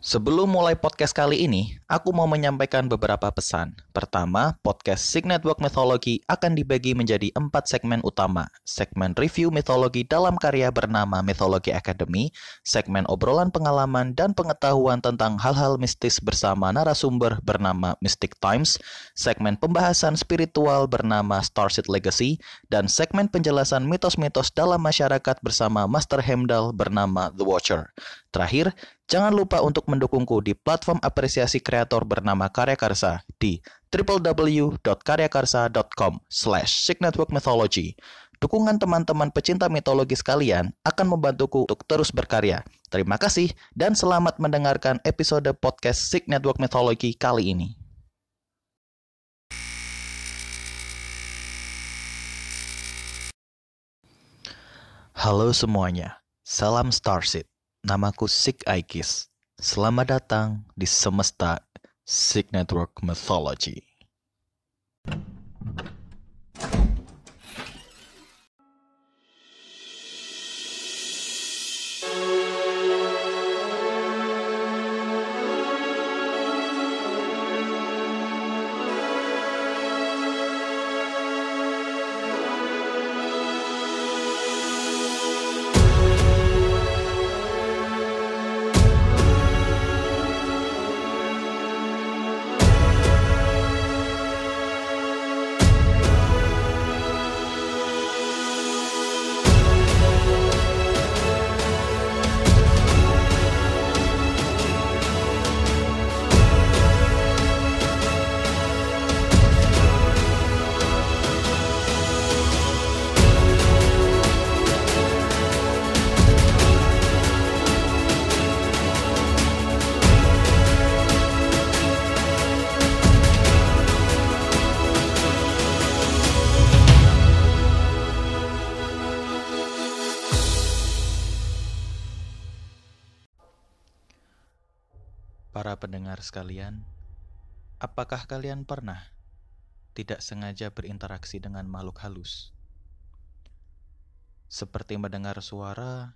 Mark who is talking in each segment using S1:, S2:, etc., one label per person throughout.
S1: Sebelum mulai podcast kali ini, aku mau menyampaikan beberapa pesan. Pertama, podcast Sig Network Mythology akan dibagi menjadi empat segmen utama. Segmen review mitologi dalam karya bernama Mythology Academy, segmen obrolan pengalaman dan pengetahuan tentang hal-hal mistis bersama narasumber bernama Mystic Times, segmen pembahasan spiritual bernama Starseed Legacy, dan segmen penjelasan mitos-mitos dalam masyarakat bersama Master Hemdal bernama The Watcher. Terakhir, jangan lupa untuk mendukungku di platform apresiasi kreator bernama Karya Karsa di www.karyakarsa.com slash Mythology. Dukungan teman-teman pecinta mitologi sekalian akan membantuku untuk terus berkarya. Terima kasih dan selamat mendengarkan episode podcast Sig Network Mythology kali ini. Halo semuanya, salam Starseed. Namaku Sik Aikis. Selamat datang di semesta Sik Network Mythology. Sekalian, apakah kalian pernah tidak sengaja berinteraksi dengan makhluk halus? Seperti mendengar suara,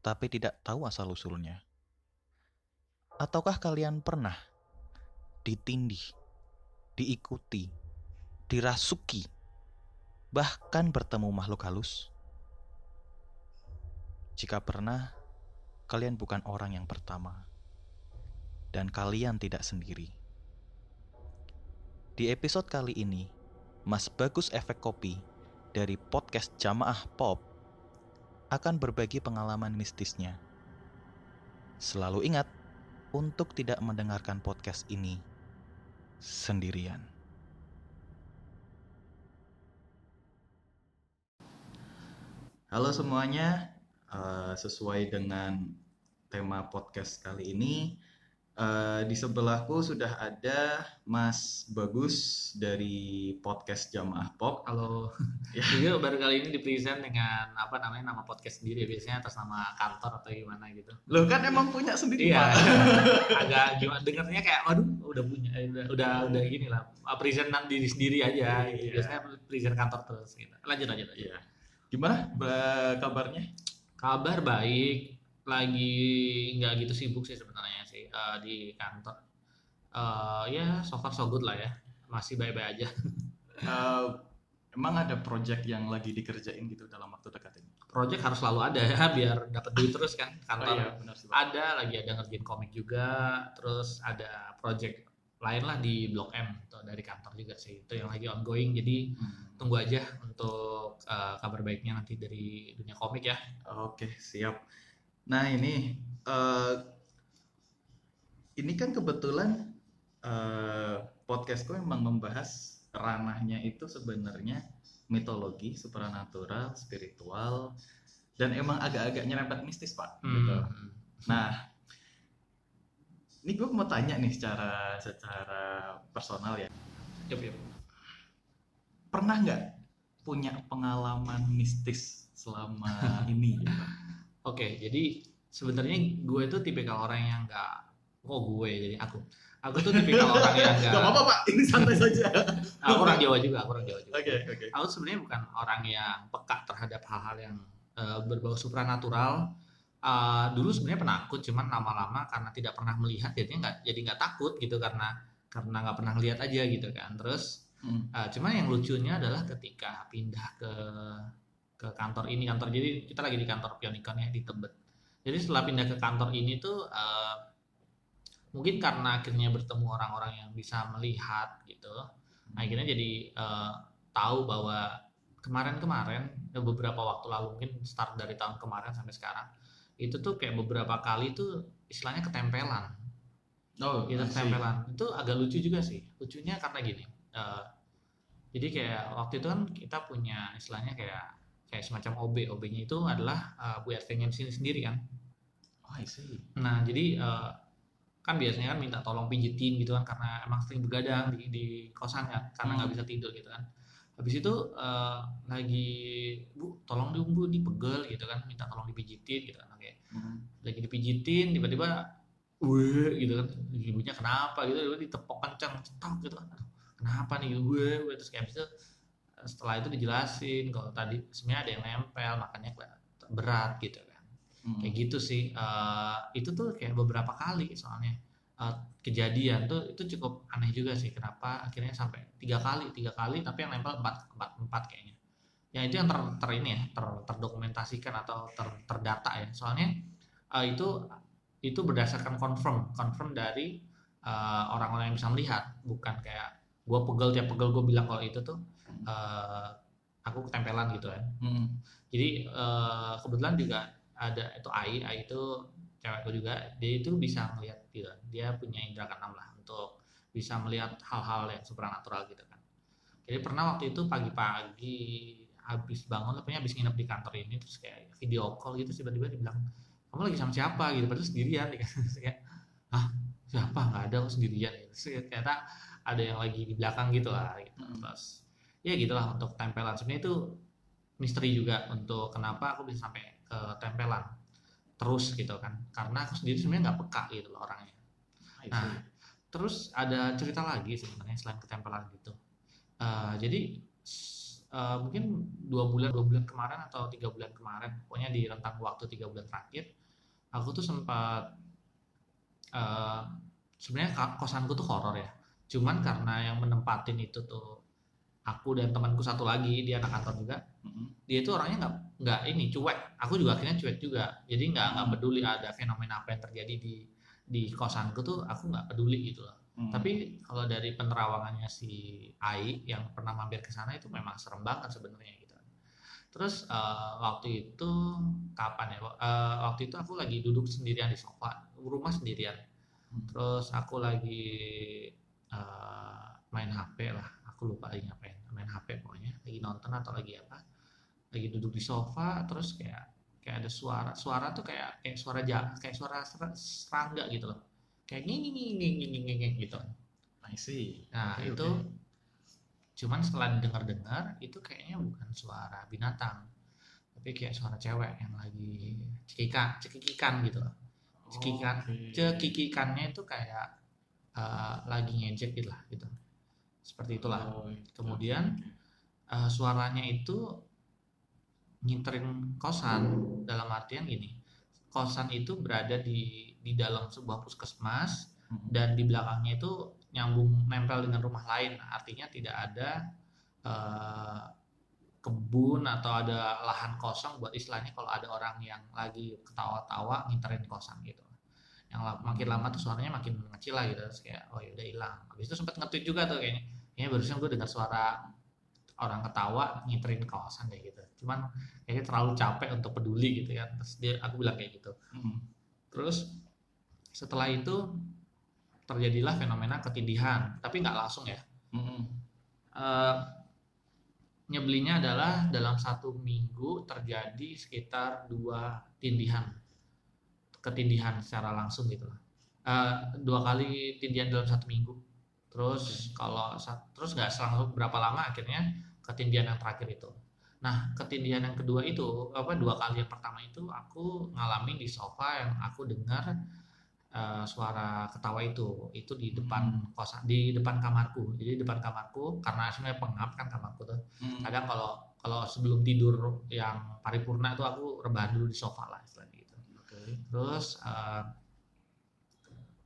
S1: tapi tidak tahu asal-usulnya. Ataukah kalian pernah ditindih, diikuti, dirasuki, bahkan bertemu makhluk halus? Jika pernah, kalian bukan orang yang pertama dan kalian tidak sendiri. Di episode kali ini, Mas Bagus Efek Kopi dari podcast Jamaah Pop akan berbagi pengalaman mistisnya. Selalu ingat untuk tidak mendengarkan podcast ini sendirian. Halo semuanya, uh, sesuai dengan tema podcast kali ini, Uh, di sebelahku sudah ada Mas Bagus dari podcast Jamaah Pop.
S2: Halo. Ya. Jadi baru kali ini di present dengan apa namanya nama podcast sendiri biasanya atas nama kantor atau gimana gitu.
S1: Lo kan emang punya sendiri
S2: Iya. agak gimana dengarnya kayak waduh udah punya eh, udah udah, udah gini lah. Ah, present diri sendiri aja. Gitu. Iya. Biasanya present kantor terus gitu. Lanjut lanjut. Iya.
S1: Gimana kabarnya?
S2: Kabar baik lagi nggak gitu sibuk sih sebenarnya uh, di kantor. Uh, ya so far so good lah ya, masih baik-baik aja.
S1: uh, emang ada project yang lagi dikerjain gitu dalam waktu dekat ini?
S2: Project harus selalu ada ya, biar dapat duit terus kan kantor. Oh, iya, benar sih, ada lagi ada ngerjain komik juga, terus ada project lain lah di Blok M atau dari kantor juga sih itu yang lagi ongoing jadi hmm. tunggu aja untuk uh, kabar baiknya nanti dari dunia komik ya
S1: oke siap Nah ini uh, ini kan kebetulan uh, podcastku memang membahas ranahnya itu sebenarnya mitologi, supranatural, spiritual, dan emang agak-agak nyerempet mistis pak. Hmm. Gitu. Nah ini gue mau tanya nih secara secara personal ya. Yep, yep. Pernah nggak punya pengalaman mistis selama ini? Gitu?
S2: Oke, jadi sebenarnya gue itu tipikal orang yang nggak, oh gue jadi aku. Aku tuh tipikal orang yang.
S1: Gak apa-apa pak, ini santai saja.
S2: aku orang Jawa juga, aku orang Jawa juga.
S1: Oke okay, oke. Okay.
S2: Aku sebenarnya bukan orang yang peka terhadap hal-hal yang uh, berbau supranatural, uh, dulu sebenarnya penakut cuman lama-lama karena tidak pernah melihat jadinya nggak jadi nggak takut gitu karena karena nggak pernah lihat aja gitu kan terus hmm. uh, cuman yang lucunya adalah ketika pindah ke ke kantor ini kantor jadi kita lagi di kantor Pionikon ya di Tebet jadi setelah pindah ke kantor ini tuh uh, mungkin karena akhirnya bertemu orang-orang yang bisa melihat gitu akhirnya jadi uh, tahu bahwa kemarin-kemarin beberapa waktu lalu mungkin start dari tahun kemarin sampai sekarang itu tuh kayak beberapa kali tuh istilahnya ketempelan. Oh gitu ketempelan. Itu agak lucu juga sih. Lucunya karena gini uh, jadi kayak waktu itu kan kita punya istilahnya kayak kayak semacam OB OB-nya itu adalah uh, Bu RT-nya sini sendiri kan.
S1: Oh I see.
S2: Nah jadi uh, kan biasanya kan minta tolong pijitin gitu kan karena emang sering begadang di, di kosan kan karena nggak hmm. bisa tidur gitu kan. Habis itu uh, lagi bu tolong dong bu dipegel gitu kan minta tolong dipijitin gitu kan oke. Hmm. lagi dipijitin tiba-tiba weh gitu kan ibunya kenapa? gitu tiba ditepok kencang cetok gitu kan kenapa nih gue terus kayak itu setelah itu dijelasin kalau tadi sebenarnya ada yang nempel makanya berat gitu kan hmm. kayak gitu sih. Uh, itu tuh kayak beberapa kali soalnya. Uh, kejadian tuh itu cukup aneh juga sih. Kenapa akhirnya sampai tiga kali tiga kali tapi yang nempel empat empat empat kayaknya. Ya itu yang ter, ter ini ya ter, terdokumentasikan atau ter, terdata ya. Soalnya uh, itu itu berdasarkan confirm. Confirm dari orang-orang uh, yang bisa melihat. Bukan kayak gue pegel tiap pegel gue bilang kalau itu tuh uh, aku ketempelan gitu kan. Hmm. jadi uh, kebetulan juga ada itu Ai Ai itu cewekku juga. Dia itu bisa melihat gitu dia punya indera keenam lah untuk bisa melihat hal-hal yang supernatural gitu kan. Jadi pernah waktu itu pagi-pagi habis bangun tapi habis nginep di kantor ini terus kayak video call gitu tiba-tiba dibilang kamu lagi sama siapa? gitu padahal sendirian gitu. kayak ah siapa? Nggak ada aku sendirian. Gitu. ternyata ada yang lagi di belakang gitu lah gitu. terus ya gitulah untuk tempelan. Sebenarnya itu misteri juga untuk kenapa aku bisa sampai ketempelan terus gitu kan. Karena aku sendiri sebenarnya nggak peka gitu loh orangnya. Nah terus ada cerita lagi sebenarnya selain ketempelan gitu. Uh, jadi uh, mungkin dua bulan dua bulan kemarin atau tiga bulan kemarin pokoknya di rentang waktu tiga bulan terakhir aku tuh sempat uh, sebenarnya kosanku tuh horor ya. Cuman karena yang menempatin itu tuh aku dan temanku satu lagi dia anak kantor juga mm-hmm. dia itu orangnya nggak nggak ini cuek. Aku juga akhirnya cuek juga. Jadi nggak nggak mm-hmm. peduli ada fenomena apa yang terjadi di di kosanku tuh aku nggak peduli gitu loh. Mm-hmm. tapi kalau dari penerawangannya si Ai yang pernah mampir ke sana itu memang serem banget sebenarnya gitu. Terus uh, waktu itu kapan ya? Uh, waktu itu aku lagi duduk sendirian di sofa rumah sendirian. Mm-hmm. terus aku lagi uh, main HP lah. Aku lupa lagi ngapain. Main HP pokoknya. Lagi nonton atau lagi apa lagi duduk di sofa terus kayak kayak ada suara suara tuh kayak kayak suara ja, kayak suara serangga gitu loh. Kayak nging nging nging nging nging gitu.
S1: I see.
S2: Nah okay, itu okay. cuman setelah dengar-dengar itu kayaknya bukan suara binatang tapi kayak suara cewek yang lagi cekikan cekikikan gitu loh. Cekikan oh, okay. cekikikannya itu kayak uh, lagi ngejek gitu lah gitu. Seperti itulah. Oh, iya. kemudian uh, suaranya itu nginterin kosan. Dalam artian gini kosan itu berada di di dalam sebuah puskesmas hmm. dan di belakangnya itu nyambung nempel dengan rumah lain. Artinya tidak ada uh, kebun atau ada lahan kosong buat istilahnya kalau ada orang yang lagi ketawa-tawa nginterin kosan gitu. Yang makin lama tuh suaranya makin mengecil lah gitu. Terus kayak oh ya udah hilang. Habis itu sempat ngetweet juga tuh kayaknya. Kayaknya barusan gue dengar suara orang ketawa ngiterin kawasan kayak gitu cuman kayaknya terlalu capek untuk peduli gitu kan terus dia aku bilang kayak gitu mm-hmm. terus setelah itu terjadilah fenomena ketindihan tapi nggak langsung ya mm-hmm. uh, nyebelinya adalah dalam satu minggu terjadi sekitar dua tindihan ketindihan secara langsung gitu lah. Uh, dua kali tindihan dalam satu minggu. Terus okay. kalau terus nggak selang berapa lama akhirnya ketindihan yang terakhir itu. Nah ketindihan yang kedua itu apa dua kali yang pertama itu aku ngalamin di sofa yang aku dengar uh, suara ketawa itu itu di depan hmm. kosan di depan kamarku. Jadi di depan kamarku karena sebenarnya pengap kan kamarku tuh. Hmm. Kadang kalau kalau sebelum tidur yang paripurna itu aku rebahan dulu di sofa lah istilahnya gitu. Okay. terus uh,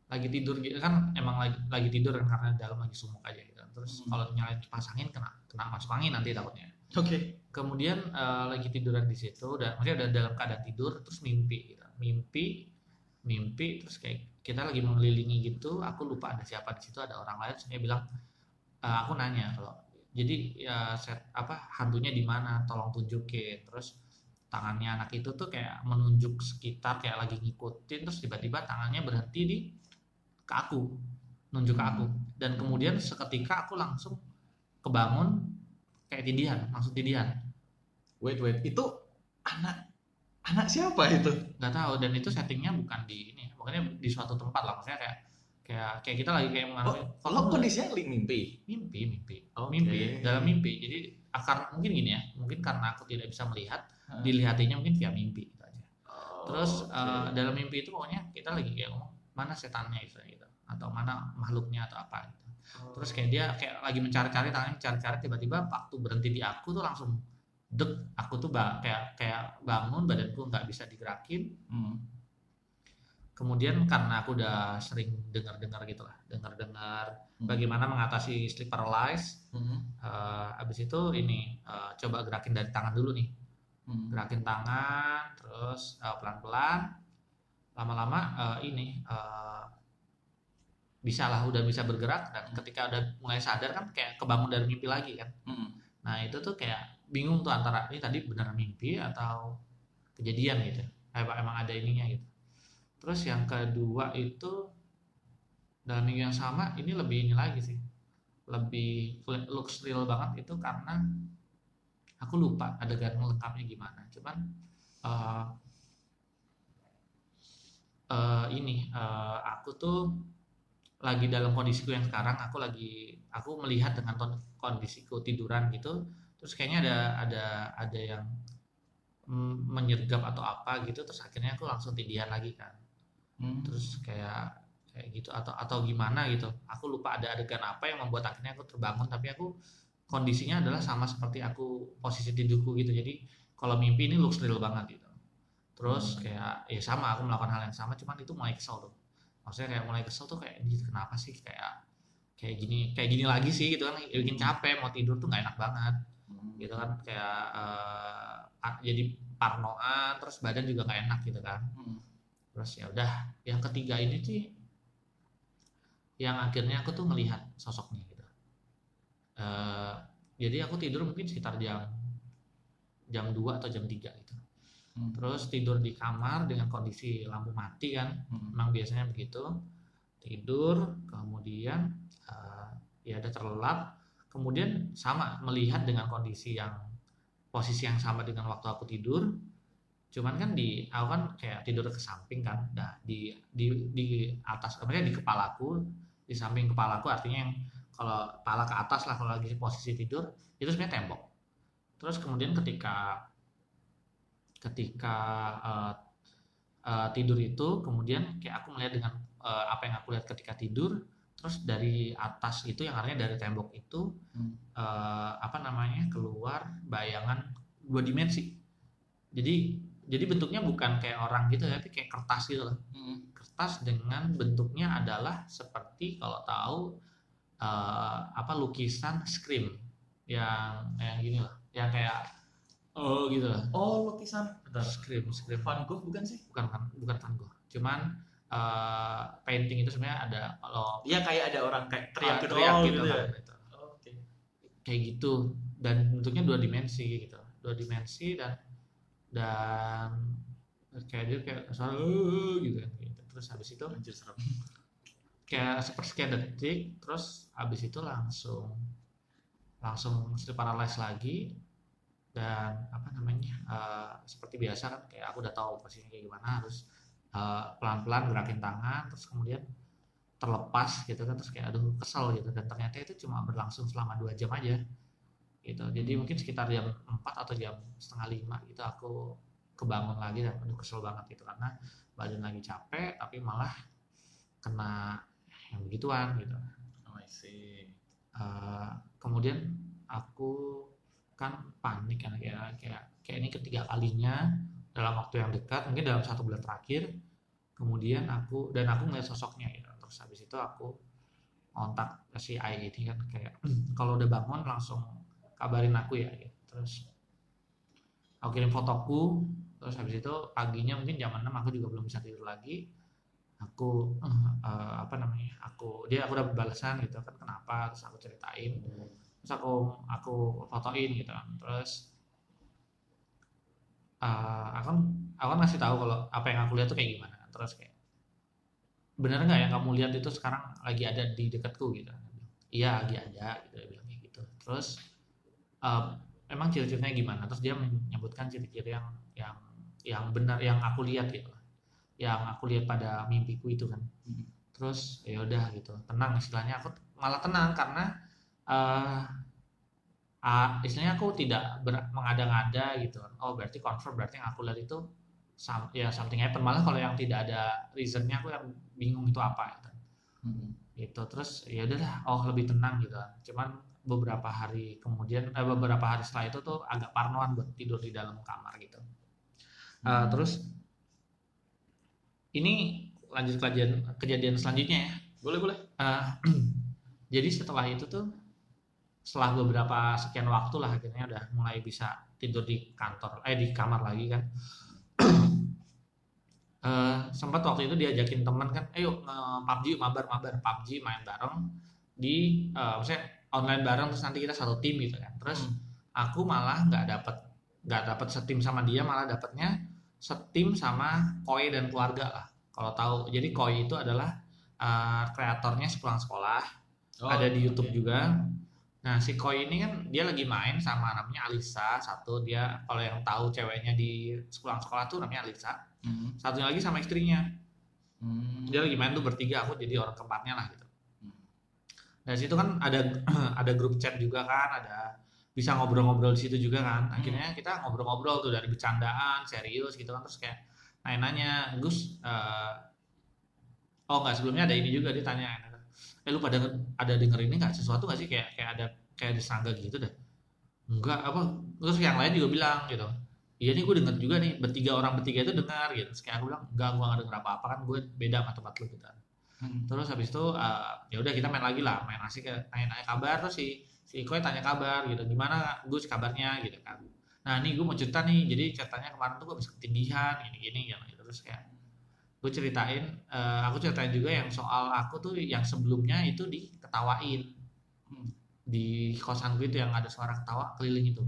S2: lagi tidur gitu kan emang lagi lagi tidur kan karena dalam lagi sumuk aja gitu terus hmm. kalau nyalain kipas angin kena kena masuk angin nanti takutnya.
S1: Oke. Okay.
S2: kemudian uh, lagi tiduran di situ udah maksudnya udah dalam keadaan tidur terus mimpi gitu. Mimpi mimpi terus kayak kita lagi mengelilingi gitu aku lupa ada siapa di situ ada orang lain saya bilang e, aku nanya kalau jadi ya set apa hantunya di mana? Tolong tunjukin. Terus tangannya anak itu tuh kayak menunjuk sekitar kayak lagi ngikutin terus tiba-tiba tangannya berhenti di ke aku nunjuk ke aku. Dan kemudian seketika aku langsung kebangun kayak tindihan langsung tindihan.
S1: Wait wait itu anak anak siapa itu?
S2: Nggak tahu dan itu settingnya bukan di ini makanya di suatu tempat lah maksudnya kayak kayak kayak kita lagi kayak
S1: mengalami oh, kalau kondisinya mimpi?
S2: Mimpi mimpi. Okay. mimpi dalam mimpi. Jadi akar mungkin gini ya mungkin karena aku tidak bisa melihat hmm. dilihatinya mungkin via mimpi gitu aja. Oh, terus okay. uh, dalam mimpi itu pokoknya kita lagi kayak ngomong mana setannya itu? gitu atau mana makhluknya atau apa gitu terus kayak dia kayak lagi mencari-cari tangannya mencari-cari tiba-tiba waktu berhenti di aku tuh langsung dek aku tuh ba kayak kayak bangun badanku nggak bisa digerakin hmm. kemudian karena aku udah sering dengar-dengar gitu lah dengar-dengar hmm. bagaimana mengatasi sleep paralysis hmm. uh, abis itu ini uh, coba gerakin dari tangan dulu nih hmm. gerakin tangan terus uh, pelan-pelan lama-lama uh, ini uh, bisa lah udah bisa bergerak dan ketika udah mulai sadar kan kayak kebangun dari mimpi lagi kan. Hmm. nah itu tuh kayak bingung tuh antara ini tadi benar mimpi atau kejadian gitu. Kayak emang ada ininya gitu. Terus yang kedua itu dalam minggu yang sama ini lebih ini lagi sih. Lebih looks real banget itu karena aku lupa adegan lengkapnya gimana. Cuman uh, uh, ini uh, aku tuh lagi dalam kondisiku yang sekarang aku lagi aku melihat dengan kondisiku tiduran gitu terus kayaknya ada ada ada yang menyergap atau apa gitu terus akhirnya aku langsung tindihan lagi kan. Hmm. terus kayak kayak gitu atau atau gimana gitu. Aku lupa ada adegan apa yang membuat akhirnya aku terbangun tapi aku kondisinya adalah sama seperti aku posisi tidurku gitu. Jadi kalau mimpi ini looks real banget gitu. Terus hmm. kayak ya sama aku melakukan hal yang sama cuman itu mulai kesel tuh maksudnya kayak mulai kesel tuh kayak gitu kenapa sih kayak kayak gini kayak gini lagi sih gitu kan. Bikin capek mau tidur tuh nggak enak banget. Gitu kan kayak uh, jadi parnoan terus badan juga nggak enak gitu kan. Hmm. terus ya udah yang ketiga ini sih yang akhirnya aku tuh melihat sosoknya gitu. Uh, jadi aku tidur mungkin sekitar jam jam 2 atau jam 3 gitu hmm. terus tidur di kamar dengan kondisi lampu mati kan hmm. memang biasanya begitu tidur kemudian uh, ya ada terlelap kemudian sama melihat dengan kondisi yang posisi yang sama dengan waktu aku tidur cuman kan di aku kan kayak tidur ke samping kan nah di di di atas kemudian di kepalaku di samping kepalaku artinya yang kalau kepala ke atas lah kalau lagi posisi tidur itu sebenarnya tembok terus kemudian ketika ketika uh, uh, tidur itu kemudian kayak aku melihat dengan uh, apa yang aku lihat ketika tidur terus dari atas itu yang artinya dari tembok itu hmm. uh, apa namanya keluar bayangan dua dimensi jadi jadi bentuknya bukan kayak orang gitu ya tapi kayak kertas gitu loh hmm. kertas dengan bentuknya adalah seperti kalau tahu uh, apa lukisan scream yang yang gini loh yang kayak oh gitu loh
S1: oh lukisan
S2: scream scream
S1: Van Gogh bukan sih
S2: bukan bukan Van Gogh cuman uh, painting itu sebenarnya ada kalau
S1: iya kayak ada orang kayak teriak,
S2: uh, teriak gitu, gitu, ya? kan, gitu. Oh, okay. kayak gitu dan bentuknya dua dimensi gitu dua dimensi dan dan kayak dia kayak uh, gitu kan gitu. terus habis itu Anjir, serem. kayak sepersekian detik terus habis itu langsung langsung sleep paralysis lagi dan apa namanya uh, seperti biasa kan kayak aku udah tahu posisinya kayak gimana harus Eh, pelan-pelan gerakin tangan terus kemudian terlepas gitu kan terus kayak aduh kesel gitu. Dan ternyata itu cuma berlangsung selama dua jam aja gitu. Jadi mungkin sekitar jam 4 atau jam setengah lima gitu aku kebangun lagi dan aduh kesel banget gitu. Karena badan lagi capek tapi malah kena yang begituan gitu.
S1: Oh, I see.
S2: Uh, kemudian aku kan panik kan kayak kayak kayak ini ketiga kalinya dalam waktu yang dekat mungkin dalam satu bulan terakhir kemudian aku dan aku ngeliat sosoknya ya. Terus habis itu aku kontak si AI ini kan kayak kalau udah bangun langsung kabarin aku ya gitu. terus aku kirim fotoku terus habis itu paginya mungkin jam 6 aku juga belum bisa tidur lagi. Aku uh, apa namanya aku dia aku udah balasan gitu kan kenapa terus aku ceritain terus aku aku fotoin gitu kan. Terus uh, aku aku kan ngasih tahu kalau apa yang aku lihat tuh kayak gimana. Terus kayak bener nggak yang kamu lihat itu sekarang lagi ada di dekatku? Gitu. Iya lagi ada. Gitu dia bilang gitu. Terus uh, emang ciri-cirinya gimana? Terus dia menyebutkan ciri-ciri yang yang yang benar yang aku lihat gitu. Yang aku lihat pada mimpiku itu kan. Hmm. terus ya udah gitu. Tenang istilahnya. Aku malah tenang karena uh, uh, istilahnya aku tidak mengada-ngada gitu. Oh berarti confirm berarti yang aku lihat itu some, ya something happen malah kalau yang tidak ada reasonnya aku yang bingung itu apa gitu. Hmm. itu terus ya udah oh lebih tenang gitu cuman beberapa hari kemudian eh, beberapa hari setelah itu tuh agak parnoan buat tidur di dalam kamar gitu. Uh, hmm. terus ini lanjut kejadian kejadian selanjutnya ya.
S1: Boleh boleh.
S2: Uh, jadi setelah itu tuh setelah beberapa sekian waktu lah akhirnya udah mulai bisa tidur di kantor eh di kamar lagi kan. Uh, sempat waktu itu diajakin teman kan ayo uh, PUBG mabar mabar PUBG main bareng di uh, maksudnya online bareng terus nanti kita satu tim gitu kan. Terus hmm. aku malah nggak dapet nggak dapet setim sama dia malah dapetnya setim sama koi dan keluarga lah kalau tahu. Jadi koi itu adalah uh, kreatornya sepulang sekolah. Oh, ada di YouTube okay. juga Nah si Koi ini kan dia lagi main sama namanya Alisa satu dia kalau yang tahu ceweknya di sekolah sekolah tuh namanya Alisa. Hmm. Satunya lagi sama istrinya. Hmm. Dia lagi main tuh bertiga aku jadi orang keempatnya lah gitu. Hmm. Dari situ kan ada ada grup chat juga kan ada bisa ngobrol-ngobrol di situ juga kan. Hmm. Akhirnya kita ngobrol-ngobrol tuh dari bercandaan serius gitu kan terus kayak nanya-nanya Gus uh, oh nggak sebelumnya ada ini juga ditanya eh lu pada ada denger ini nggak? Sesuatu nggak sih? Kayak kayak ada kayak disangga gitu deh enggak apa? Terus yang lain juga bilang gitu. Iya nih gue denger juga nih bertiga orang bertiga itu dengar gitu. Terus kayak aku bilang enggak gue gak denger apa apa kan gue beda sama tempat lu gitu. Hmm. terus habis itu uh, ya udah kita main lagi lah. Main asik nanya-nanya kabar. Terus si si Ikoy tanya kabar gitu. Gimana gus kabarnya? Gitu kan. Nah nih gue mau cerita nih. Jadi ceritanya kemarin tuh gue bisa ketindihan gini gini gitu. Terus kayak gue ceritain uh, aku ceritain juga yang soal aku tuh yang sebelumnya itu diketawain hmm. di kosan gue itu yang ada suara ketawa keliling itu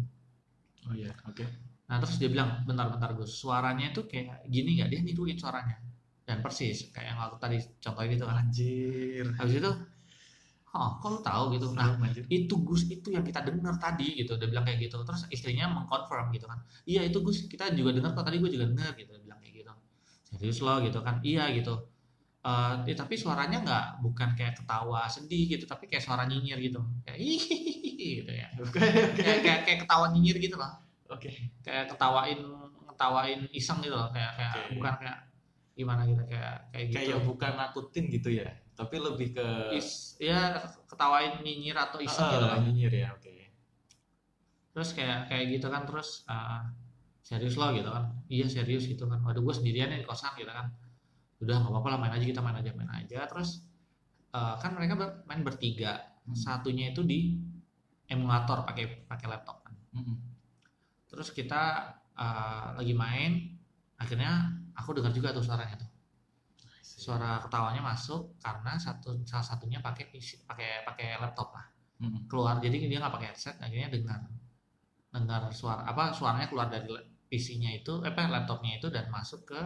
S1: oh iya oke okay.
S2: nah terus dia bilang bentar-bentar gus suaranya itu kayak gini nggak dia niruin suaranya dan persis kayak yang aku tadi contohin itu
S1: kan anjir
S2: habis itu Oh, kok lu tahu gitu? Nah, itu Gus itu yang kita dengar tadi gitu. Dia bilang kayak gitu. Terus istrinya mengkonfirm gitu kan. Iya, itu Gus kita juga dengar kok tadi gue juga dengar gitu. Dia bilang kayak gitu serius loh gitu kan? Iya gitu. Uh, ya, tapi suaranya nggak bukan kayak ketawa sedih gitu tapi kayak suara nyinyir gitu. Kayak gitu ya. Kayak, kayak kayak ketawa nyinyir gitu loh.
S1: Oke. Okay.
S2: kayak ketawain ketawain iseng gitu loh. Kayak kayak okay. bukan kayak gimana gitu kayak kayak gitu.
S1: Kayak bukan nakutin gitu ya tapi lebih ke
S2: Is, ya ketawain nyinyir atau iseng uh, gitu
S1: lah nyinyir ya oke. Okay.
S2: terus kayak kayak gitu kan terus uh, serius lo gitu kan. Iya serius gitu kan. Waduh gue sendirian di kosan gitu kan. Udah nggak apa-apa lah main aja kita main aja main aja. Terus uh, kan mereka ber, main bertiga. Hmm. satunya itu di emulator pakai pakai laptop kan. Hmm. terus kita uh, lagi main. Akhirnya aku dengar juga tuh suaranya tuh. Suara ketawanya masuk karena satu salah satunya pakai pakai pakai laptop lah. Hmm. keluar jadi dia nggak pakai headset akhirnya dengar dengar suara apa suaranya keluar dari PC-nya itu apa laptopnya itu dan masuk ke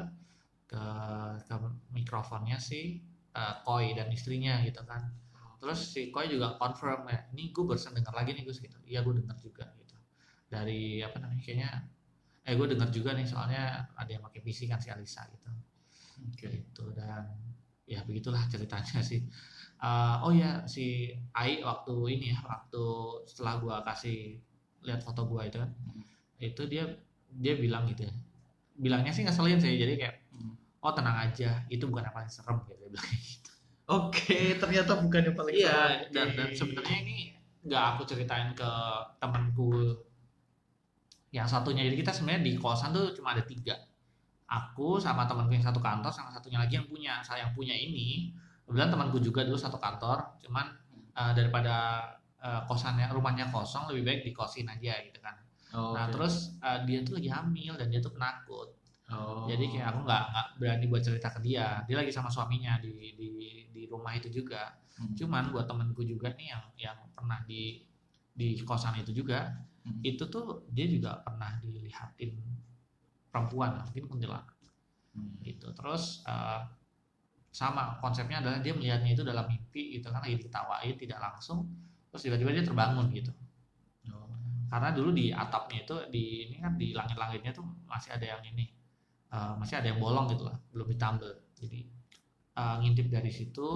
S2: ke, ke mikrofonnya si uh, Koi dan istrinya gitu kan. Terus si Koi juga confirm ya ini gue barusan dengar lagi nih Gus gitu iya gue dengar juga gitu. Dari apa namanya kayaknya eh gue dengar juga nih soalnya ada yang pakai PC kan si Alisa gitu. Okay. gitu dan ya begitulah ceritanya sih. Uh, oh ya si Ai waktu ini ya waktu setelah gue kasih lihat foto gue itu kan hmm. itu dia dia bilang gitu. Ya bilangnya sih ngeselin sih jadi kayak oh tenang aja itu bukan yang paling serem gitu dia bilang gitu.
S1: Oke okay, ternyata bukan yang paling
S2: iya, serem. iya dan, dan sebenarnya ini nggak aku ceritain ke temanku yang satunya. Jadi kita sebenarnya di kosan tuh cuma ada tiga. Aku sama temanku yang satu kantor sama satunya lagi yang punya. Saya yang punya ini kemudian temanku juga dulu satu kantor. Cuman uh, daripada uh, kosannya rumahnya kosong lebih baik dikosin aja gitu kan oh, nah okay. terus uh, dia tuh lagi hamil dan dia tuh penakut oh. jadi kayak aku nggak nggak berani buat cerita ke dia dia lagi sama suaminya di di di rumah itu juga hmm. cuman buat temanku juga nih yang yang pernah di di kosan itu juga hmm. itu tuh dia juga pernah dilihatin perempuan mungkin kuntilanak hmm. gitu terus uh, sama konsepnya adalah dia melihatnya itu dalam mimpi gitu kan lagi diketawain tidak langsung terus tiba-tiba dia terbangun gitu. Karena dulu di atapnya itu di ini kan di langit-langitnya tuh masih ada yang ini uh, masih ada yang bolong gitu lah belum ditambal jadi uh, ngintip dari situ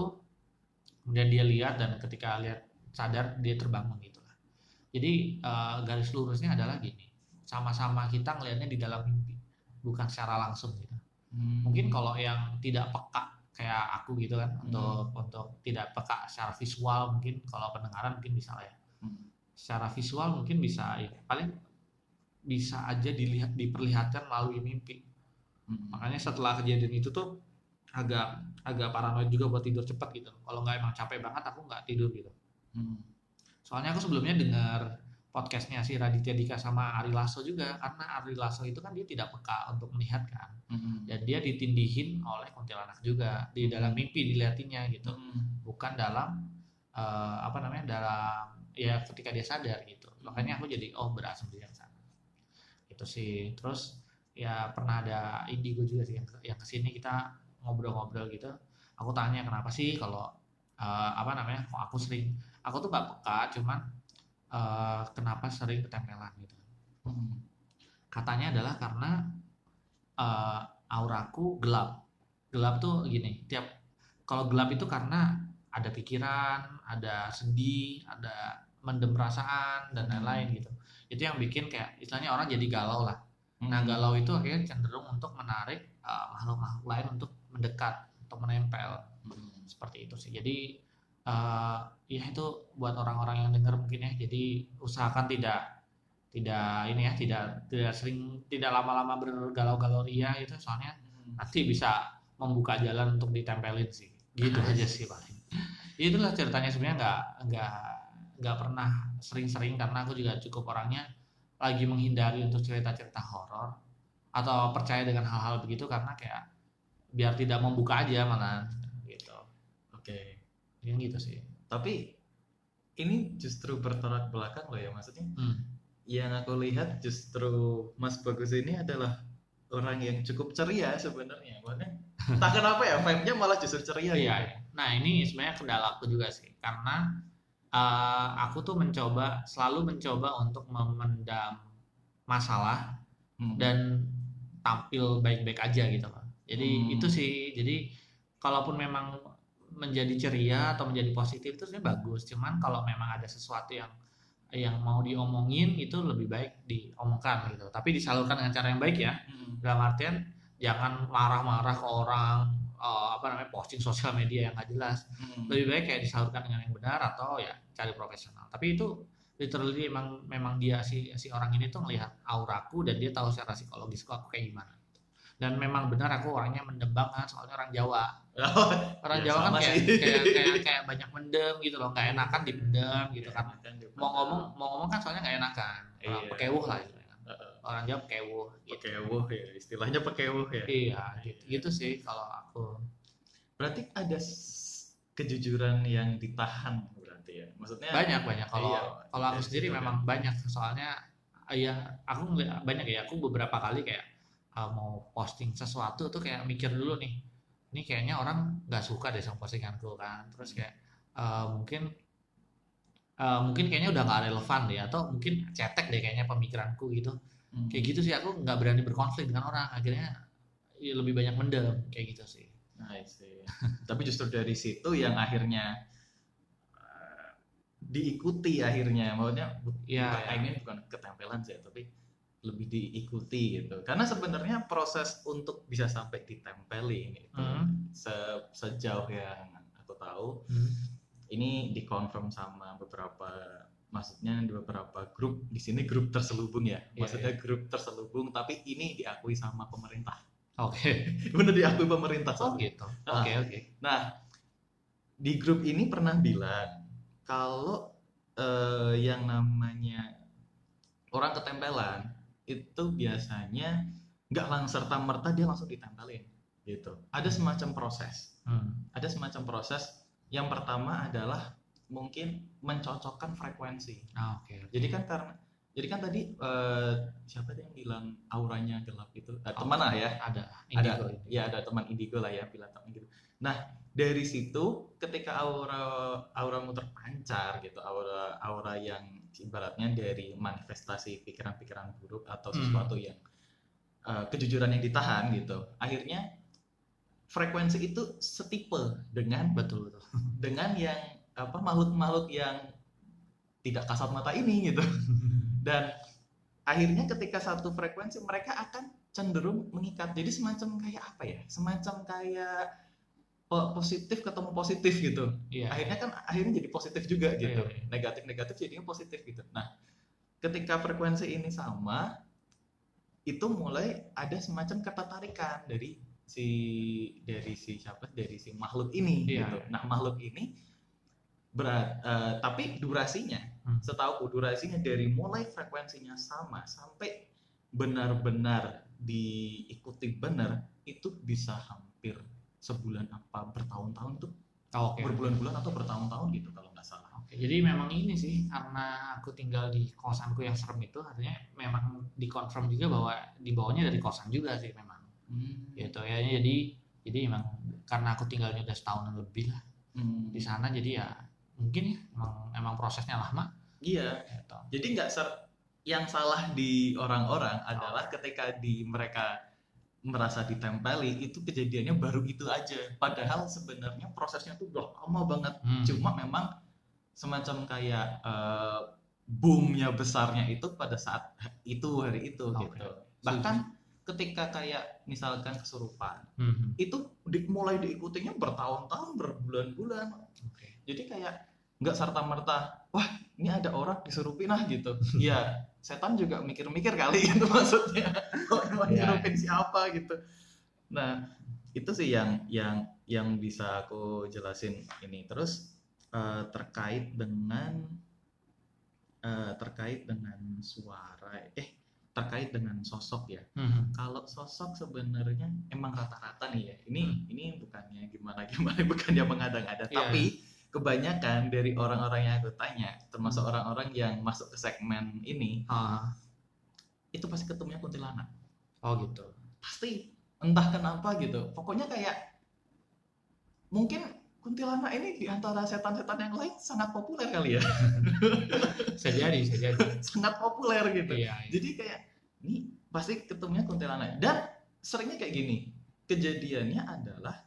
S2: kemudian dia lihat dan ketika lihat sadar dia terbangun gitu lah jadi uh, garis lurusnya adalah gini sama-sama kita ngelihatnya di dalam mimpi bukan secara langsung gitu hmm. mungkin kalau yang tidak peka kayak aku gitu kan hmm. untuk untuk tidak peka secara visual mungkin kalau pendengaran mungkin bisa lah ya hmm. Secara visual mungkin bisa ya paling bisa aja dilihat diperlihatkan melalui mimpi hmm. makanya setelah kejadian itu tuh agak agak paranoid juga buat tidur cepat gitu kalau nggak emang capek banget aku nggak tidur gitu hmm. soalnya aku sebelumnya dengar podcastnya si Raditya Dika sama Ari Lasso juga karena Ari Lasso itu kan dia tidak peka untuk melihat kan mm-hmm. dan dia ditindihin oleh kuntilanak juga di dalam mimpi dilihatinnya gitu mm-hmm. bukan dalam uh, apa namanya dalam ya ketika dia sadar gitu makanya aku jadi oh berasal dari sana itu sih terus ya pernah ada indigo juga sih yang yang ke sini kita ngobrol-ngobrol gitu aku tanya kenapa sih kalau uh, apa namanya kok aku sering aku tuh gak peka cuman uh, kenapa sering ketempelan gitu. Hmm. Katanya adalah karena uh, auraku gelap. Gelap tuh gini, tiap kalau gelap itu karena ada pikiran, ada sedih, ada mendem perasaan dan lain-lain hmm. gitu. Itu yang bikin kayak istilahnya orang jadi galau lah. Nah, hmm. Nah galau itu akhirnya cenderung untuk menarik makhluk-makhluk uh, lain untuk mendekat, untuk menempel. Hmm. Seperti itu sih. Jadi uh, ya itu buat orang-orang yang dengar mungkin ya jadi usahakan tidak tidak ini ya tidak tidak sering tidak lama-lama bergalau-galau ria itu soalnya hmm. nanti bisa membuka jalan untuk ditempelin sih gitu aja sih paling itulah ceritanya sebenarnya nggak nggak nggak pernah sering-sering karena aku juga cukup orangnya lagi menghindari untuk cerita-cerita horor atau percaya dengan hal-hal begitu karena kayak biar tidak membuka aja malah gitu.
S1: Oke. Okay
S2: yang gitu sih.
S1: Tapi ini justru bertolak belakang loh ya maksudnya hmm. yang aku lihat justru Mas Bagus ini adalah orang yang cukup ceria sebenarnya. Makanya tak kenapa ya vibe-nya malah justru ceria
S2: iya, gitu. nah ini sebenarnya kendala aku juga sih karena uh, aku tuh mencoba selalu mencoba untuk memendam masalah hmm. dan tampil baik-baik aja gitu loh jadi hmm. itu sih jadi kalaupun memang menjadi ceria atau menjadi positif itu sebenarnya bagus cuman kalau memang ada sesuatu yang yang mau diomongin itu lebih baik diomongkan gitu tapi disalurkan dengan cara yang baik ya hmm. dalam artian jangan marah-marah ke orang uh, apa namanya posting sosial media yang nggak jelas. Hmm. lebih baik kayak disalurkan dengan yang benar atau ya cari profesional. Tapi itu literally memang memang dia si si orang ini tuh melihat auraku dan dia tahu secara psikologis kok aku kayak gimana. Dan memang benar aku orangnya mendem banget soalnya orang Jawa. Oh, orang ya, Jawa kan kayak, kayak kayak kayak banyak mendem gitu loh nggak enakan dipendem gitu kan. mau ngomong mau ngomong kan soalnya nggak enakan. Orang iya. pekewuh lah gitu kan. Orang Jawa pekewuh
S1: gitu. pekewuh ya istilahnya pekewuh ya.
S2: Iya gitu, gitu sih kalau aku.
S1: Berarti ada kejujuran yang ditahan berarti ya? Maksudnya
S2: banyak banyak. Kalau iya, kalau aku sendiri memang banyak. Soalnya ya aku banyak ya. Aku beberapa kali kayak uh, mau posting sesuatu tuh kayak mikir dulu nih ini kayaknya orang nggak suka deh sama postinganku kan. Terus kayak uh, mungkin uh, mungkin kayaknya udah nggak relevan deh atau mungkin cetek deh kayaknya pemikiranku gitu hmm. kayak gitu sih aku nggak berani berkonflik dengan orang akhirnya ya lebih banyak mendem kayak gitu sih
S1: Nah, Tapi justru dari situ yang akhirnya diikuti akhirnya, maksudnya ya, bukan, ya. I mean bukan ketempelan sih, tapi lebih diikuti gitu karena sebenarnya proses untuk bisa sampai ditempeli itu hmm. se sejauh yang aku tahu hmm. ini dikonfirm sama beberapa maksudnya di beberapa grup di sini grup terselubung ya yeah, maksudnya yeah. grup terselubung tapi ini diakui sama pemerintah
S2: Oke. Okay.
S1: benar diakui pemerintah.
S2: Oh gitu. Oke nah, oke. Okay.
S1: Nah di grup ini pernah bilang kalau uh, yang namanya orang ketempelan itu biasanya nggak langsung serta merta dia langsung ditempelin gitu. Ada semacam proses. Hmm. Ada semacam proses. Yang pertama adalah mungkin mencocokkan frekuensi.
S2: Ah, oke. Okay, okay.
S1: Jadi kan karena jadi kan tadi uh, siapa yang bilang auranya gelap itu? Uh, teman lah ya.
S2: Ada.
S1: Indigo. Ada. Ya ada teman indigo lah ya bilang teman gitu. Nah dari situ ketika aura auramu terpancar gitu, aura aura yang ibaratnya dari manifestasi pikiran-pikiran buruk atau hmm. sesuatu hmm. yang uh, kejujuran yang ditahan gitu, akhirnya frekuensi itu setipe dengan
S2: betul betul
S1: dengan yang apa makhluk-makhluk yang tidak kasat mata ini gitu. dan akhirnya ketika satu frekuensi mereka akan cenderung mengikat jadi semacam kayak apa ya semacam kayak positif ketemu positif gitu yeah. akhirnya kan akhirnya jadi positif juga iya, gitu yeah, yeah. negatif negatif jadinya positif gitu nah ketika frekuensi ini sama itu mulai ada semacam ketertarikan dari si dari si siapa dari si makhluk ini yeah. gitu nah makhluk ini berat uh, tapi durasinya hmm. setahu durasinya dari mulai frekuensinya sama sampai benar-benar diikuti benar itu bisa hampir sebulan apa bertahun-tahun tuh oh, okay. berbulan-bulan atau bertahun-tahun gitu kalau nggak salah.
S2: Oke, jadi memang ini sih karena aku tinggal di kosanku yang serem itu artinya memang dikonfirm juga bahwa di bawahnya dari kosan juga sih memang. Hmm. Gitu ya. Jadi jadi memang karena aku tinggalnya udah setahun lebih lah hmm. di sana jadi ya mungkin ya emang emang prosesnya lama
S1: iya gitu. jadi nggak ser yang salah di orang-orang adalah oh. ketika di mereka merasa ditempeli itu kejadiannya baru itu aja padahal sebenarnya prosesnya tuh udah lama banget hmm. cuma memang semacam kayak uh, boomnya besarnya itu pada saat itu hari itu okay. gitu bahkan ketika kayak misalkan kesurupan hmm. itu di, mulai diikutinya bertahun-tahun berbulan-bulan okay. Jadi kayak nggak serta merta wah ini ada orang disurupin ah gitu ya setan juga mikir-mikir kali itu maksudnya oh, mau yeah. nyurupin siapa gitu nah itu sih yang yang yang bisa aku jelasin ini terus uh, terkait dengan uh, terkait dengan suara eh terkait dengan sosok ya. Hmm. Kalau sosok sebenarnya emang rata-rata nih ya. Ini hmm. ini bukannya gimana gimana bukannya mengada-ngada, yeah. tapi kebanyakan dari orang-orang yang aku tanya, termasuk hmm. orang-orang yang masuk ke segmen ini, uh. itu pasti ketemunya kuntilanak.
S2: Oh gitu.
S1: Pasti entah kenapa gitu. Pokoknya kayak mungkin kuntilanak ini di antara setan-setan yang lain sangat populer kali ya.
S2: bisa jadi, bisa jadi.
S1: sangat populer gitu. Iya, iya. Jadi kayak ini pasti ketemunya kuntilanak dan seringnya kayak gini. Kejadiannya adalah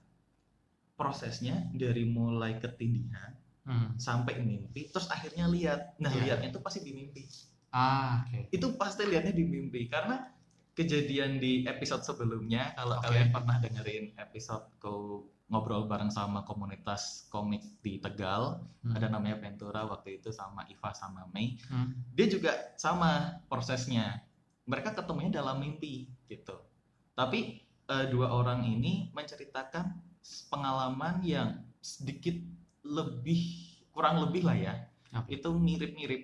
S1: prosesnya dari mulai ketindihan hmm. sampai mimpi, terus akhirnya lihat. Nah, yeah. lihatnya itu pasti di mimpi.
S2: Ah, okay.
S1: Itu pasti lihatnya di mimpi karena kejadian di episode sebelumnya kalau okay. kalian pernah dengerin episode ko ngobrol bareng sama komunitas komik di Tegal hmm. ada namanya Ventura waktu itu sama Iva sama Mei hmm. dia juga sama prosesnya mereka ketemunya dalam mimpi gitu tapi uh, dua orang ini menceritakan pengalaman yang sedikit lebih kurang lebih lah ya. Okay. itu mirip-mirip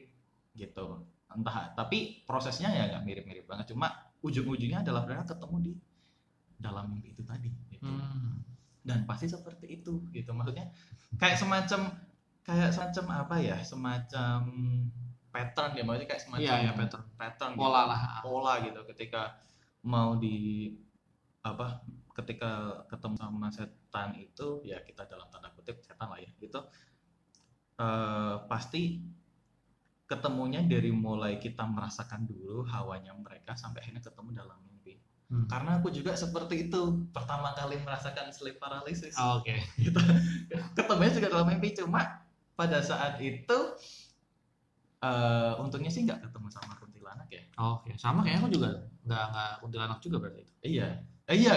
S1: gitu. Entah tapi prosesnya ya nggak mirip-mirip banget. Cuma ujung-ujungnya adalah mereka ketemu di dalam mimpi itu tadi gitu. hmm. Dan pasti seperti itu gitu. Maksudnya kayak semacam kayak semacam apa ya? Semacam pattern ya maksudnya kayak semacam
S2: ya, ya, pattern.
S1: pattern
S2: pola
S1: gitu.
S2: lah
S1: pola gitu ketika mau di apa ketika ketemu sama setan itu ya kita dalam tanda kutip setan lah ya gitu uh, pasti ketemunya dari mulai kita merasakan dulu hawanya mereka sampai akhirnya ketemu dalam Hmm. Karena aku juga seperti itu pertama kali merasakan sleep paralysis.
S2: Oh, Oke. Okay.
S1: Gitu. Ketemunya juga dalam mimpi cuma pada saat itu uh, untungnya sih nggak ketemu sama kuntilanak ya.
S2: Oh, Oke, okay. sama kayaknya aku juga nggak nggak kuntilanak juga berarti itu.
S1: Iya, eh, iya.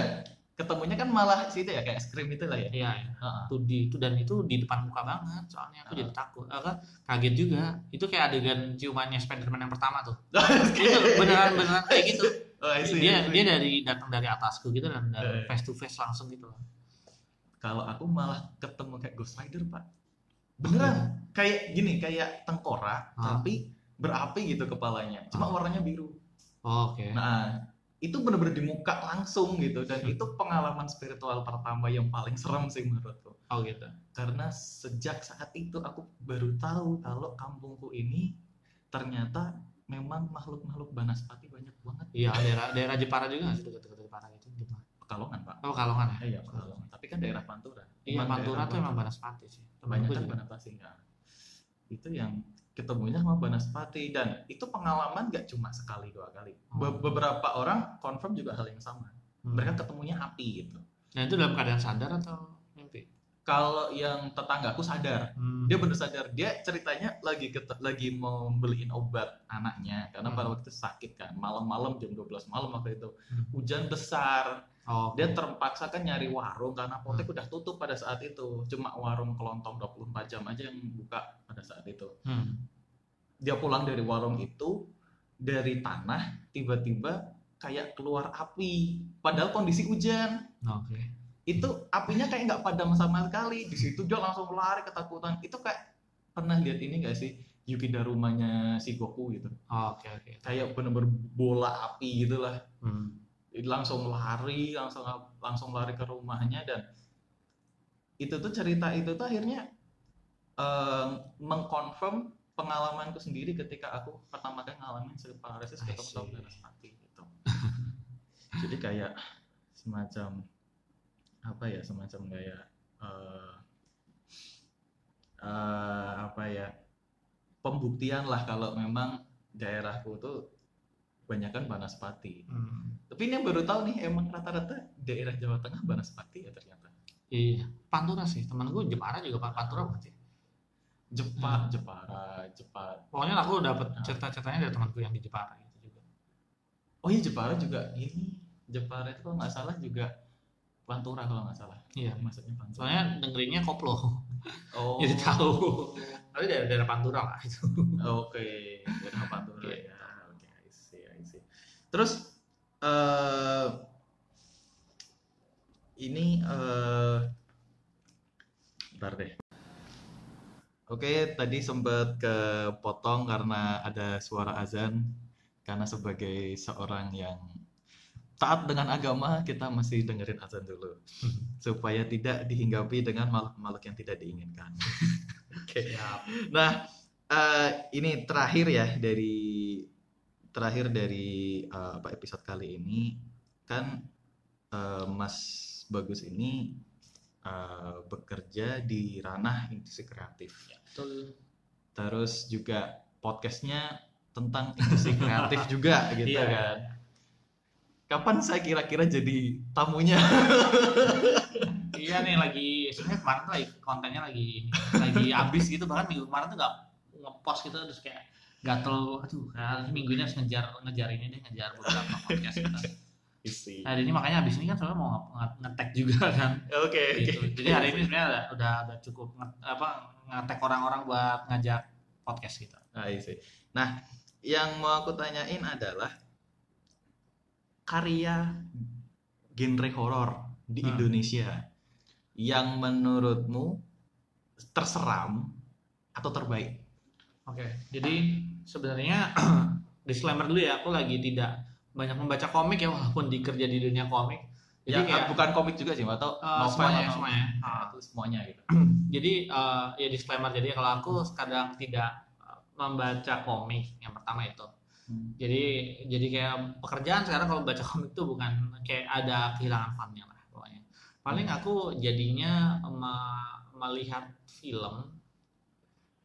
S1: Ketemunya kan malah sih itu ya kayak scream itu lah ya.
S2: Iya. iya. Uh-huh. Tuh di itu dan itu di depan muka banget. Soalnya aku uh-huh. jadi takut. Aku kaget juga. Itu kayak adegan ciumannya Spiderman yang pertama tuh. itu beneran beneran kayak gitu oh, see, dia dia dari datang dari atasku gitu dan uh, face to face langsung gitu loh
S1: kalau aku malah ketemu kayak Ghost Rider pak beneran oh, kayak gini kayak tengkorak huh? tapi berapi gitu kepalanya cuma huh? warnanya biru
S2: oh, oke okay.
S1: nah itu bener-bener di muka langsung gitu dan itu pengalaman spiritual pertama yang paling serem sih menurutku.
S2: Oh gitu.
S1: Karena sejak saat itu aku baru tahu kalau kampungku ini ternyata memang makhluk-makhluk banaspati banyak banget.
S2: Iya, daerah daerah Jepara juga sih dekat-dekat Jepara itu
S1: gimana? Pekalongan, Pak.
S2: Oh, Pekalongan
S1: ya? Iya, Pekalongan. Tapi kan daerah Pantura.
S2: Iya, Pantura tuh emang banaspati sih.
S1: Banyak kan banaspati ya. Itu yang ketemunya sama Banaspati dan itu pengalaman gak cuma sekali dua kali Be oh. beberapa orang confirm juga hal yang sama hmm. mereka ketemunya api gitu
S2: nah itu dalam keadaan sadar atau mimpi
S1: kalau yang tetanggaku sadar hmm. dia benar sadar dia ceritanya lagi lagi mau beliin obat anaknya karena hmm. pada waktu itu sakit kan malam-malam jam 12 malam waktu itu hmm. hujan besar Oh, dia terpaksa kan nyari warung karena apotek hmm. udah tutup pada saat itu. Cuma warung kelontong 24 jam aja yang buka pada saat itu. Hmm. Dia pulang dari warung itu dari tanah tiba-tiba kayak keluar api padahal kondisi hujan.
S2: Oke. Okay.
S1: Itu apinya kayak nggak padam sama sekali. Di situ dia langsung lari ketakutan. Itu kayak pernah lihat ini gak sih? Yuki Darumanya si Goku gitu.
S2: Oke oh, oke. Okay, okay.
S1: Kayak bener-bener bola api gitulah. Hmm langsung lari langsung langsung lari ke rumahnya dan itu tuh cerita itu tuh akhirnya uh, mengkonfirm pengalamanku sendiri ketika aku pertama kali ngalamin sleep paralysis ketemu sama mati gitu jadi kayak semacam apa ya semacam kayak uh, uh, apa ya pembuktian lah kalau memang daerahku tuh banyak kan Banaspati. Hmm. Tapi ini yang baru tahu nih emang rata-rata daerah Jawa Tengah Banaspati ya ternyata.
S2: Iya, Pantura sih. Temen gue Jepara juga Pantura berarti.
S1: Jepara, hmm. Jepara, Jepara.
S2: Pokoknya aku dapat nah. cerita-ceritanya dari temanku yang di Jepara itu juga.
S1: Oh iya Jepara juga ini Jepara itu kalau nggak salah juga Pantura kalau nggak salah.
S2: Iya, maksudnya Pantura. Soalnya dengerinnya koplo. Oh. Jadi tahu. Tapi dari daerah Pantura lah itu.
S1: Oke, okay. daerah Pantura okay. ya. Terus uh, ini uh, bentar deh. Oke, tadi sempat kepotong karena ada suara azan. Karena sebagai seorang yang taat dengan agama, kita masih dengerin azan dulu. supaya tidak dihinggapi dengan makhluk-makhluk yang tidak diinginkan. Oke. Nah, uh, ini terakhir ya dari terakhir dari uh, apa episode kali ini kan uh, Mas Bagus ini uh, bekerja di ranah industri kreatif. Ya, betul. Terus juga podcastnya tentang industri kreatif juga gitu iya. kan. Kapan saya kira-kira jadi tamunya?
S2: iya nih lagi sebenarnya kemarin tuh lagi kontennya lagi lagi habis gitu bahkan minggu kemarin tuh nggak ngepost gitu terus kayak gatel aduh kan minggu ini harus ngejar ngejar ini deh ngejar beberapa podcast kita Isi. hari ini makanya habis ini kan soalnya mau ngetek juga kan
S1: oke okay,
S2: gitu. okay. jadi hari ini sebenarnya udah udah cukup nge, apa ngetek orang-orang buat ngajak podcast kita
S1: ah, isi. nah yang mau aku tanyain adalah karya genre horor di hmm. Indonesia yang menurutmu terseram atau terbaik
S2: Oke, okay. jadi sebenarnya disclaimer dulu ya, aku lagi tidak banyak membaca komik ya walaupun dikerja di dunia komik.
S1: Jadi ya, kayak, bukan komik juga sih, atau
S2: uh, semuanya, atau semuanya.
S1: Uh, itu semuanya gitu.
S2: jadi uh, ya disclaimer jadi kalau aku kadang tidak membaca komik yang pertama itu. Hmm. Jadi jadi kayak pekerjaan sekarang kalau baca komik tuh bukan kayak ada kehilangan funnya lah pokoknya. Paling hmm. aku jadinya melihat film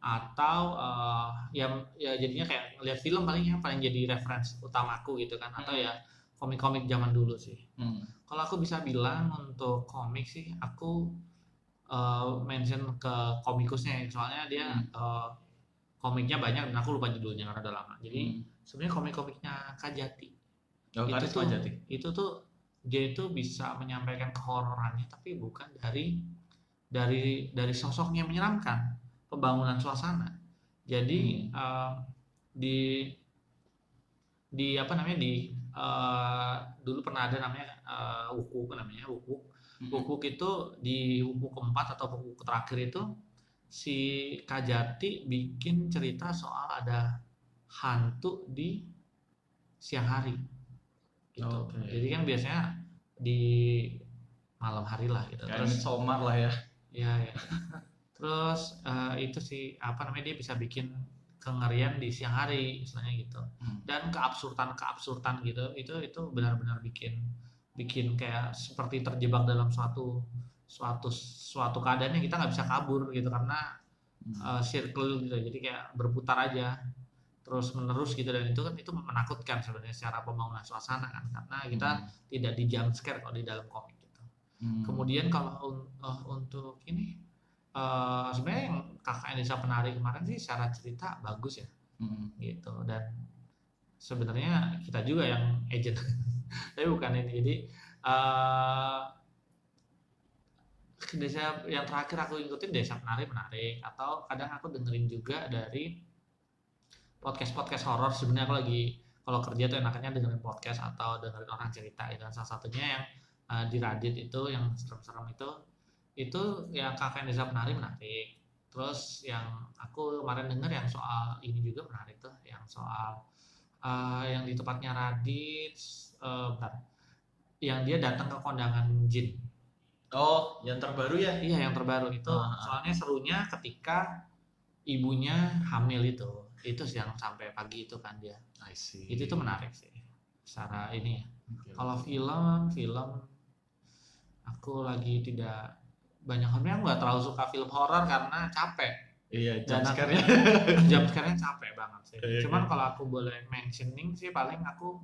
S2: atau uh, ya ya jadinya kayak lihat film paling yang paling jadi referensi utamaku gitu kan atau ya komik-komik zaman dulu sih. Hmm. Kalau aku bisa bilang untuk komik sih aku uh, mention ke komikusnya soalnya dia hmm. uh, komiknya banyak dan aku lupa judulnya karena udah lama. Jadi hmm. sebenarnya komik-komiknya Kajati.
S1: Oh, itu tuh Kajati.
S2: itu tuh dia itu bisa menyampaikan kehororannya tapi bukan dari dari dari sosoknya menyeramkan pembangunan suasana. Jadi hmm. uh, di di apa namanya di uh, dulu pernah ada namanya uh, wuku namanya wuku wuku itu di wuku keempat atau wuku terakhir itu si Kajati bikin cerita soal ada hantu di siang hari gitu. Okay. Jadi kan biasanya di malam hari lah gitu.
S1: Kayak Terus somar lah ya.
S2: Iya ya. Terus uh, itu sih apa namanya dia bisa bikin kengerian di siang hari istilahnya gitu. Hmm. Dan keabsurdan keabsurdan gitu itu itu benar-benar bikin bikin kayak seperti terjebak dalam suatu suatu suatu keadaannya kita nggak bisa kabur gitu karena hmm. uh, circle gitu jadi kayak berputar aja terus menerus gitu dan itu kan itu menakutkan sebenarnya secara pembangunan suasana kan karena kita hmm. tidak di jump scare kalau di dalam komik gitu hmm. kemudian kalau uh, untuk ini uh, sebenarnya yang kakak Indonesia penari kemarin sih secara cerita bagus ya. Hmm. gitu. Dan sebenarnya kita juga yang agent. Tapi bukan ini. Jadi uh, desa yang terakhir aku ikutin desa penari menarik. Atau kadang aku dengerin juga dari podcast podcast horor. Sebenarnya aku lagi kalau kerja tuh enaknya dengerin podcast atau dengerin orang cerita. Itu salah satunya yang uh, di Reddit itu yang serem-serem itu itu yang kakak desa penari menarik. Terus yang aku kemarin denger yang soal ini juga menarik tuh yang soal uh, yang di tempatnya Radit uh, bentar. Yang dia datang ke kondangan jin.
S1: Oh yang terbaru ya?
S2: Iya yang terbaru. Itu uh -huh. soalnya serunya ketika ibunya hamil itu. Itu yang sampai pagi itu kan dia. I see. itu itu menarik sih secara ini ya. Okay. kalau film film aku lagi tidak banyak horornya aku nggak terlalu suka film horor karena capek.
S1: Iya jam sekarang
S2: jam sekarang capek banget sih. Iya, cuman iya. kalau aku boleh mentioning sih paling aku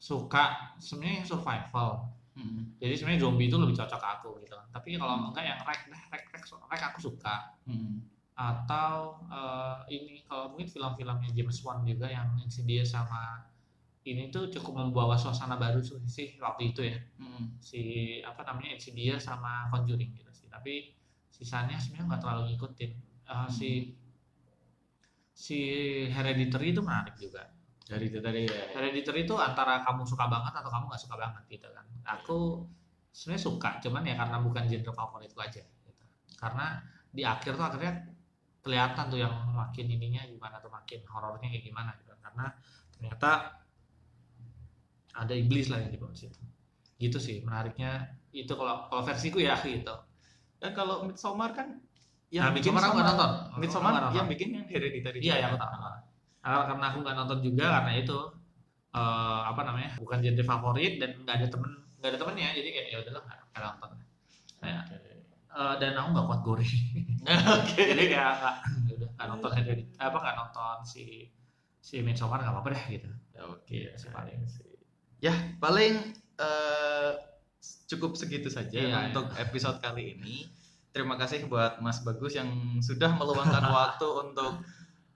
S2: suka sebenarnya survival. Hmm. jadi sebenarnya zombie itu lebih cocok aku gitu. Tapi kalau hmm. enggak yang rek rek rek rek aku suka. Hmm. Atau uh, ini kalau mungkin film-filmnya James Wan juga yang Insidious sama ini tuh cukup membawa suasana baru sih waktu itu ya. Hmm. si apa namanya Insidious sama Conjuring gitu sih. Tapi sisanya sebenarnya nggak terlalu ngikutin. Uh, hmm. si si Hereditary itu menarik juga.
S1: Hereditary ya.
S2: Hereditary itu antara kamu suka banget atau kamu nggak suka banget gitu kan. Aku sebenarnya suka cuman ya karena bukan genre favoritku aja gitu. karena di akhir tuh akhirnya kelihatan tuh yang makin ininya gimana tuh makin horornya kayak gimana gitu. Karena ternyata ada iblis lah yang di bawah situ. Gitu sih menariknya itu kalau kalau versiku ya gitu.
S1: Dan kalau Midsommar kan
S2: yang nah, bikin Midsommar aku nggak nonton.
S1: Midsommar yang bikin yang hereditary
S2: iya yang aku tahu karena aku nggak nonton juga karena itu uh, apa namanya bukan genre favorit dan nggak ada temen nggak ada temennya jadi kayak ya udahlah nggak nonton. Nah, okay uh, dan aku nggak kuat gore.
S1: Oke.
S2: Jadi kayak nggak ya udah nggak nonton apa nggak nonton si si Midsommar nggak apa-apa deh gitu.
S1: Ya, oke. Okay. ya, paling sih ya paling uh, cukup segitu saja iya, untuk iya. episode kali ini. Terima kasih buat Mas Bagus yang sudah meluangkan waktu untuk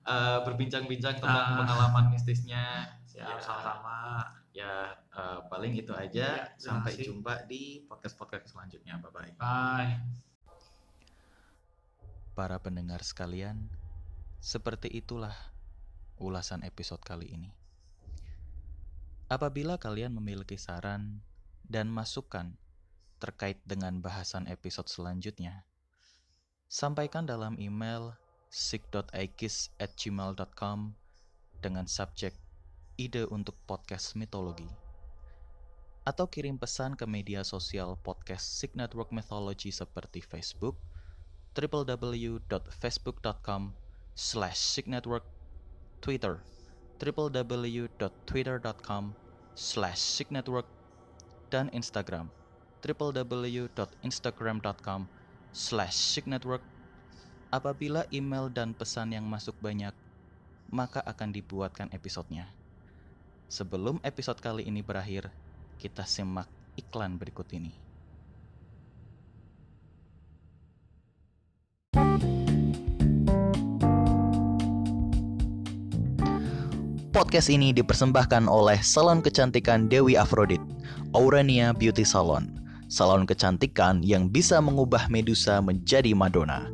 S1: uh, berbincang-bincang tentang uh, pengalaman mistisnya.
S2: Ya, sama-sama.
S1: Ya uh, paling itu aja. Ya, sampai jumpa di podcast podcast selanjutnya. Bye bye
S2: bye.
S1: Para pendengar sekalian, seperti itulah ulasan episode kali ini. Apabila kalian memiliki saran dan masukan terkait dengan bahasan episode selanjutnya, sampaikan dalam email sig.aikis@gmail.com dengan subjek ide untuk podcast mitologi. Atau kirim pesan ke media sosial podcast Sig Network Mythology seperti Facebook, www.facebook.com slash Twitter www.twitter.com slash signetwork dan Instagram www.instagram.com slash signetwork Apabila email dan pesan yang masuk banyak, maka akan dibuatkan episodenya. Sebelum episode kali ini berakhir, kita simak iklan berikut ini. Podcast ini dipersembahkan oleh Salon Kecantikan Dewi Afrodit, Aurania Beauty Salon. Salon kecantikan yang bisa mengubah Medusa menjadi Madonna.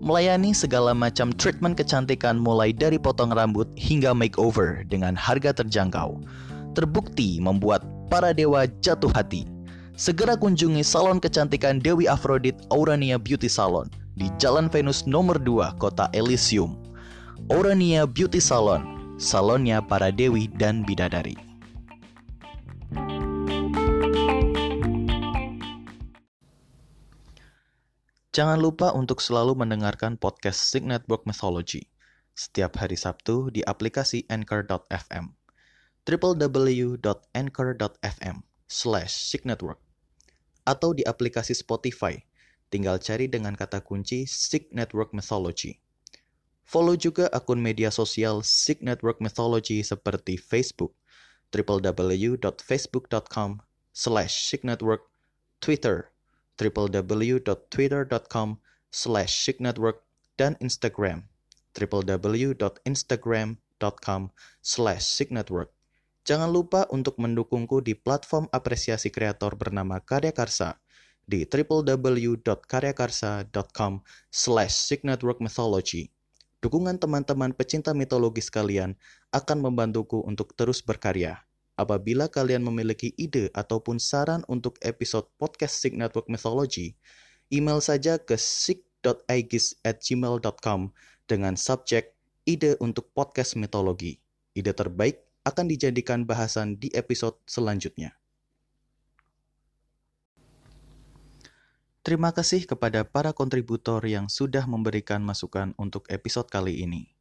S1: melayani segala macam treatment kecantikan mulai dari potong rambut hingga makeover dengan harga terjangkau. Terbukti membuat para dewa jatuh hati. Segera kunjungi salon kecantikan Dewi Afrodit Aurania Beauty Salon di Jalan Venus nomor 2, Kota Elysium. Aurania Beauty Salon, salonnya para dewi dan bidadari. Jangan lupa untuk selalu mendengarkan podcast Sig Network Mythology setiap hari Sabtu di aplikasi Anchor.fm www.anchor.fm slash signetwork atau di aplikasi Spotify. Tinggal cari dengan kata kunci Sig Network Mythology. Follow juga akun media sosial Sig Network Mythology seperti Facebook, www.facebook.com slash signetwork, Twitter, www.twitter.com slash signetwork, dan Instagram, www.instagram.com slash signetwork. Jangan lupa untuk mendukungku di platform apresiasi kreator bernama Karya Karsa di www.karyakarsa.com slash mythology. Dukungan teman-teman pecinta mitologi sekalian akan membantuku untuk terus berkarya. Apabila kalian memiliki ide ataupun saran untuk episode podcast Sig Network Mythology, email saja ke sig.aegis@gmail.com dengan subjek ide untuk podcast mitologi. Ide terbaik akan dijadikan bahasan di episode selanjutnya. Terima kasih kepada para kontributor yang sudah memberikan masukan untuk episode kali ini.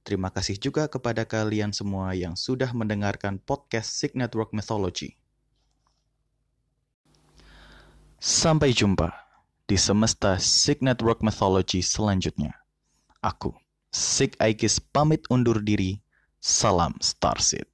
S1: Terima kasih juga kepada kalian semua yang sudah mendengarkan podcast Sig Network Mythology. Sampai jumpa di semesta Sig Network Mythology selanjutnya. Aku, Sig Aegis pamit undur diri. Salam Starseed.